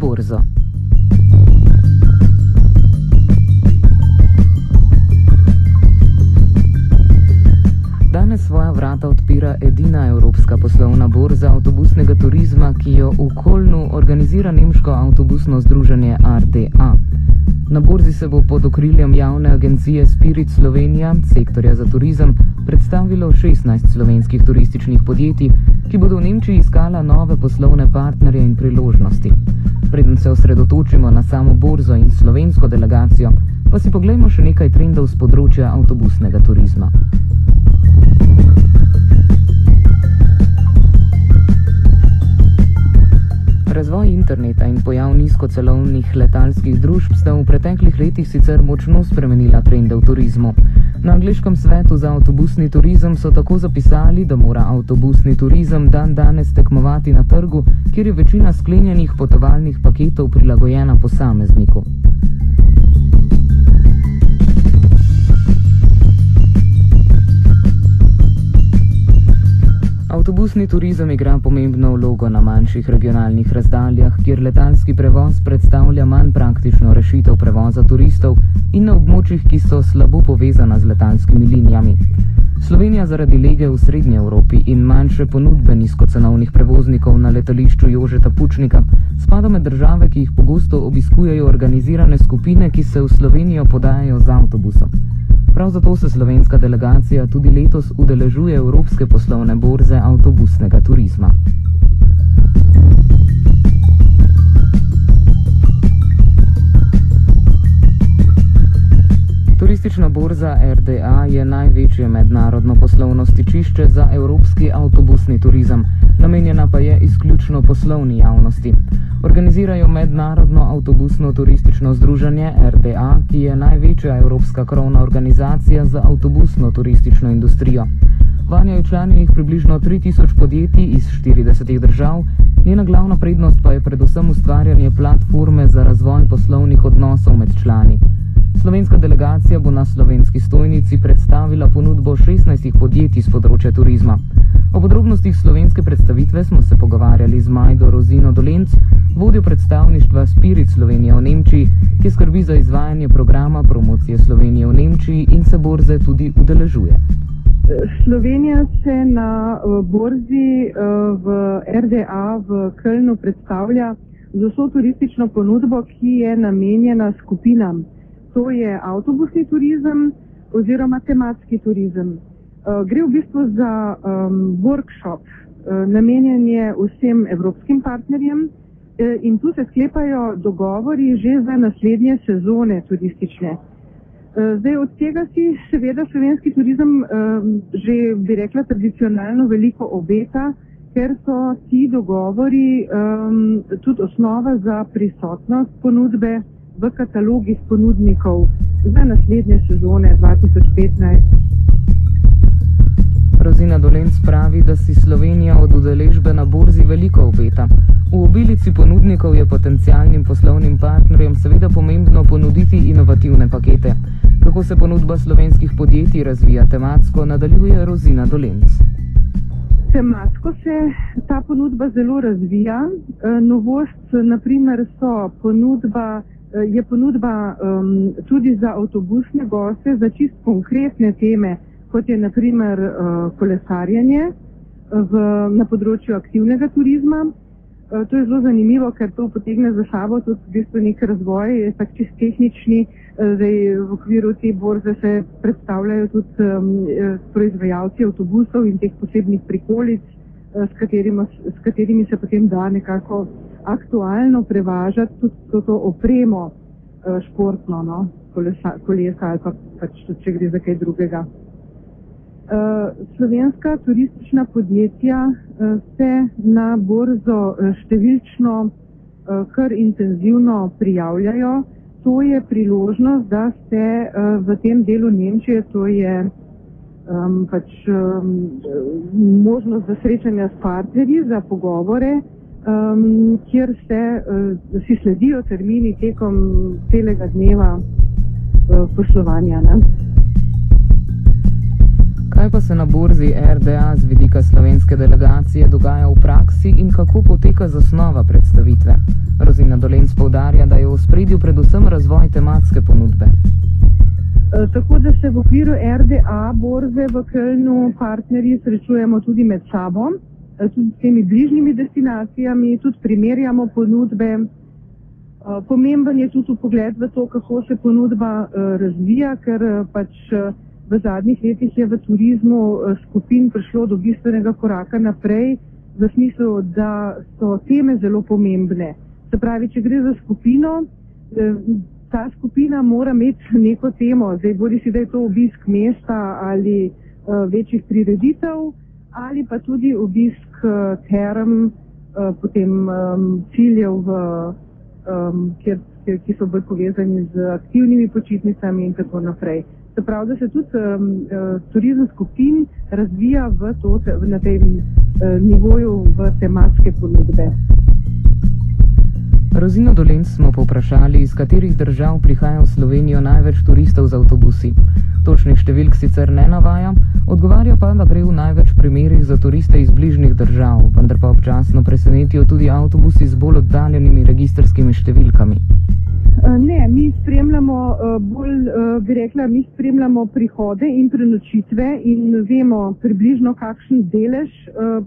borzo. Danes svoja vrata odpira edina evropska poslovna borza avtobusnega turizma, ki jo v Kolnu organizira nemško avtobusno združenje RDA. Na borzi se bo pod okriljem javne agencije Spirit Slovenija, sektorja za turizem, predstavilo 16 slovenskih turističnih podjetij, ki bodo v Nemčiji iskala nove poslovne partnerje in priložnosti. Preden se osredotočimo na samo borzo in slovensko delegacijo, pa si pogledamo še nekaj trendov z področja avtobusnega turizma. Razvoj interneta in pojav nizkocelovnih letalskih družb sta v preteklih letih sicer močno spremenila trende v turizmu. Na angliškem svetu za avtobusni turizem so tako zapisali, da mora avtobusni turizem dan danes tekmovati na trgu, kjer je večina sklenjenih potovalnih paketov prilagojena posamezniku. Avtobusni turizem igra pomembno vlogo na manjših regionalnih razdaljah, kjer letalski prevoz predstavlja manj praktično rešitev prevoza turistov in na območjih, ki so slabo povezana z letalskimi linijami. Slovenija zaradi lege v Srednji Evropi in manjše ponudbe nizkocenovnih prevoznikov na letališču Jožeta Pučnika spada med države, ki jih pogosto obiskujejo organizirane skupine, ki se v Slovenijo podajajo z avtobusom. Prav zato se slovenska delegacija tudi letos udeležuje Evropske poslovne borze avtobusnega turizma. Turistična borza RDA je največje mednarodno poslovno stičišče za evropski avtobusni turizem, namenjena pa je izključno poslovni javnosti. Organizirajo mednarodno avtobusno turistično združenje RDA, ki je največja evropska krovna organizacija za avtobusno turistično industrijo. Vanjo je članjenih približno 3000 podjetij iz 40 držav, njena glavna prednost pa je predvsem ustvarjanje platforme za razvoj poslovnih odnosov med člani. Slovenska delegacija bo na slovenski stojnici predstavila ponudbo 16 podjetij z področja turizma. O podrobnostih slovenske predstavitve smo se pogovarjali z Majdo Rozino Dolenc, vodjo predstavništva Spirit Slovenije v Nemčiji, ki skrbi za izvajanje programa promocije Slovenije v Nemčiji in se borze tudi udeležuje. Slovenija se na eh, borzi eh, v RDA v Kölnu predstavlja z vso turistično ponudbo, ki je namenjena skupinam. To je avtobusni turizem oziroma tematski turizem. Eh, gre v bistvu za um, workshop, namenjen je vsem evropskim partnerjem in tu se sklepajo dogovori že za naslednje sezone turistične. Zdaj, od tega si seveda slovenski turizem že, bi rekla, tradicionalno veliko obeta, ker so ti dogovori tudi osnova za prisotnost ponudbe v katalogih ponudnikov za naslednje sezone 2015. Rozina Dolenc pravi, da si Slovenija od udeležbe na borzi veliko obeta. V obilici ponudnikov je potencijalnim poslovnim partnerjem seveda pomembno ponuditi inovativne pakete. Kako se ponudba slovenskih podjetij razvija tematsko, nadaljuje Rozina Dolenc. Tematsko se ta ponudba zelo razvija. E, novost, naprimer, ponudba, e, je ponudba um, tudi za avtobusne goste, za čist konkretne teme, kot je naprimer uh, kolesarjenje v, na področju aktivnega turizma. Uh, to je zelo zanimivo, ker to potegne za sabo tudi v bistvu nek razvoj, je tak čist tehnični, uh, Zdaj, v okviru te borze se predstavljajo tudi um, proizvajalci avtobusov in teh posebnih prikolic, uh, s, katerima, s katerimi se potem da nekako aktualno prevažati tudi to, to opremo uh, športno, no, kolesa, kolesa ali pa pač če gre za kaj drugega. Uh, slovenska turistična podjetja uh, se na borzo številčno kar intenzivno prijavljajo to je priložnost, da se v tem delu Nemčije, to je um, pač um, možnost za srečanja s partnerji, za pogovore, um, kjer se uh, si sledijo termini tekom celega dneva uh, poslovanja. Ne? Kaj pa se na borzi RDA z vidika slovenske delegacije dogaja v praksi in kako poteka zasnova predstavitve? Rozina Dolenc povdarja, da je v spredju predvsem razvoj tematske ponudbe. E, tako da se v okviru RDA borze v Kölnu partnerji srečujemo tudi med sabo, tudi s temi bližnjimi destinacijami, tudi primerjamo ponudbe. E, pomemben je tudi pogled v to, kako se ponudba razvija, ker pač v zadnjih letih je v turizmu eh, skupin prišlo do bistvenega koraka naprej, v smislu, da so teme zelo pomembne. Se pravi, če gre za skupino, eh, ta skupina mora imeti neko temo, zdaj bodi si, da je to obisk mesta ali večjih prireditev, ali pa tudi obisk uh, term, uh, potem ciljev, kjer, kjer, ki so bolj povezani z aktivnimi počitnicami in tako naprej. Se pravi, da se tudi um, turizem skupin razvija v to, na tem uh, nivoju v tematske ponudbe. Rozino Dolenc smo povprašali, iz katerih držav prihaja v Slovenijo največ turistov z avtobusi. Točnih številk sicer ne navaja, odgovarja pa, da gre v največ primerih za turiste iz bližnjih držav, vendar pa občasno presenetijo tudi avtobusi z bolj oddaljenimi registrskimi številkami. Eh, ne, mi spremljamo eh, bolj, eh, bi rekla, mi spremljamo prihode in prenočitve in vemo približno, kakšen delež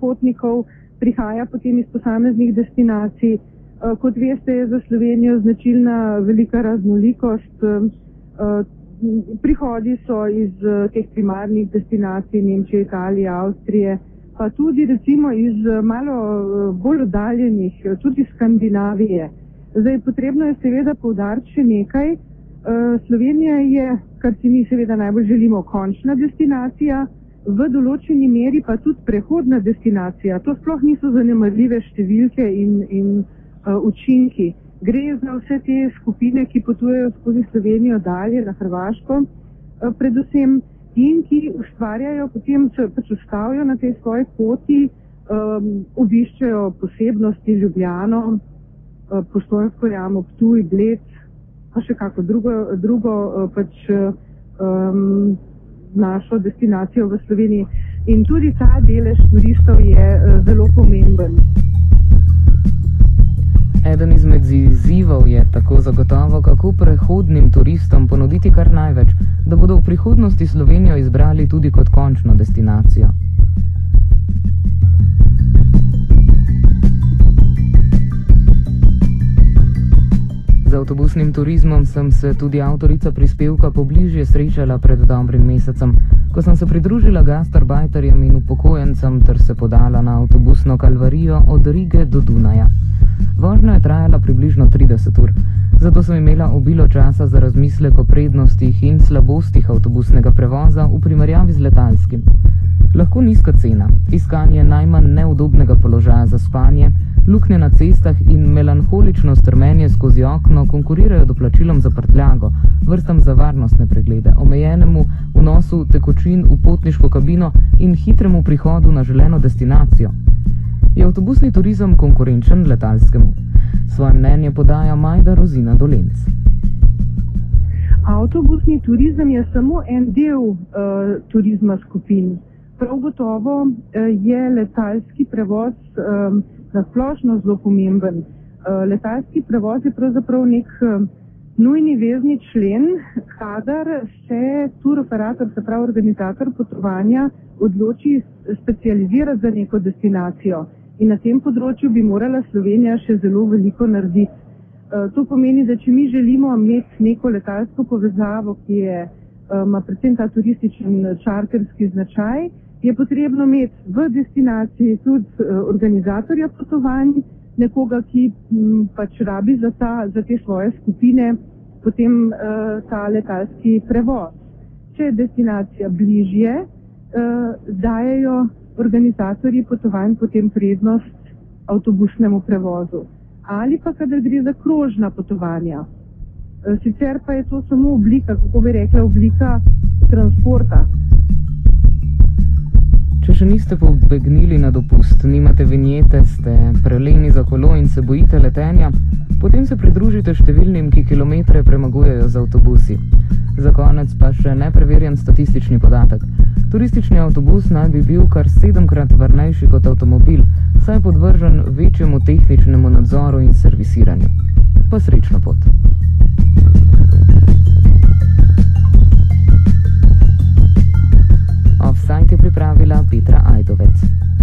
potnikov prihaja potem iz posameznih destinacij. Kot veste, je za Slovenijo značilna velika raznolikost. Prihodi so iz teh primarnih destinacij Nemčije, Italije, Avstrije, pa tudi recimo iz malo bolj oddaljenih, tudi Skandinavije. Zdaj, potrebno je seveda povdariti še nekaj. Uh, Slovenija je, kar si mi seveda najbolj želimo, končna destinacija, v določeni meri pa tudi prehodna destinacija. To sploh niso zanemarljive številke in, in uh, učinki. Gre za vse te skupine, ki potujejo skozi Slovenijo dalje na Hrvaško, uh, predvsem in ki ustvarjajo, potem se pač ustavijo na tej svoji poti, um, obiščajo posebnosti Ljubljano, Eh, Postojnsko jamo, Ptuj, Bled, pa še kako drugo, drugo eh, pač um, našo destinacijo v Sloveniji. In tudi ta delež turistov je uh, zelo pomemben. Eden izmed izzivov je tako zagotovo, kako prehodnim turistom ponuditi kar največ, da bodo v prihodnosti Slovenijo izbrali tudi kot končno destinacijo. avtobusnim turizmom sem se tudi avtorica prispevka pobližje srečala pred dobrim mesecem, ko sem se pridružila gastarbajterjem in upokojencem ter se podala na avtobusno kalvarijo od Rige do Dunaja. Vožnja je trajala približno 30 ur, zato sem imela obilo časa za razmislek o prednostih in slabostih avtobusnega prevoza v primerjavi z letalskim. Lahko nizka cena, iskanje najmanj neudobnega položaja za spanje, luknje na cestah in melanholično strmenje skozi okno konkurirajo doplačilom za prtljago, vrstam za varnostne preglede, omejenemu vnosu tekočin v potniško kabino in hitremu prihodu na želeno destinacijo. Je avtobusni turizem konkurenčen letalskemu? Svoje mnenje podaja Majda Rozina Dolenc. Avtobusni turizem je samo en del uh, turizma skupin. Prav gotovo uh, je letalski prevoz um, na splošno zelo pomemben. Uh, letalski prevoz je pravzaprav nek uh, nujni vezni člen, kadar se tur operator, se pravi organizator potovanja, odloči specializirati za neko destinacijo. In na tem področju bi morala Slovenija še zelo veliko narediti. Uh, to pomeni, da če mi želimo imeti neko letalsko povezavo, ki je, uh, ima predvsem ta turističen čarterski značaj, je potrebno imeti v destinaciji tudi organizatorja potovanj, nekoga, ki m, pač rabi za, ta, za te svoje skupine potem ta letalski prevoz. Če je destinacija bližje, dajo organizatorji potovanj potem prednost avtobusnemu prevozu. Ali pa, kadar gre za krožna potovanja. Sicer pa je to samo oblika, kako bi rekla, oblika transporta. Če še niste pobegnili na dopust, nimate vinjete, ste preleni za kolo in se bojite letenja, potem se pridružite številnim, ki kilometre premagujejo z avtobusi. Za konec pa še nepreverjen statistični podatek. Turistični avtobus naj bi bil kar sedemkrat varnejši kot avtomobil, saj je podvržen večjemu tehničnemu nadzoru in servisiranju. Pa srečno pot. Offside je pripravila Petra Ajdovec.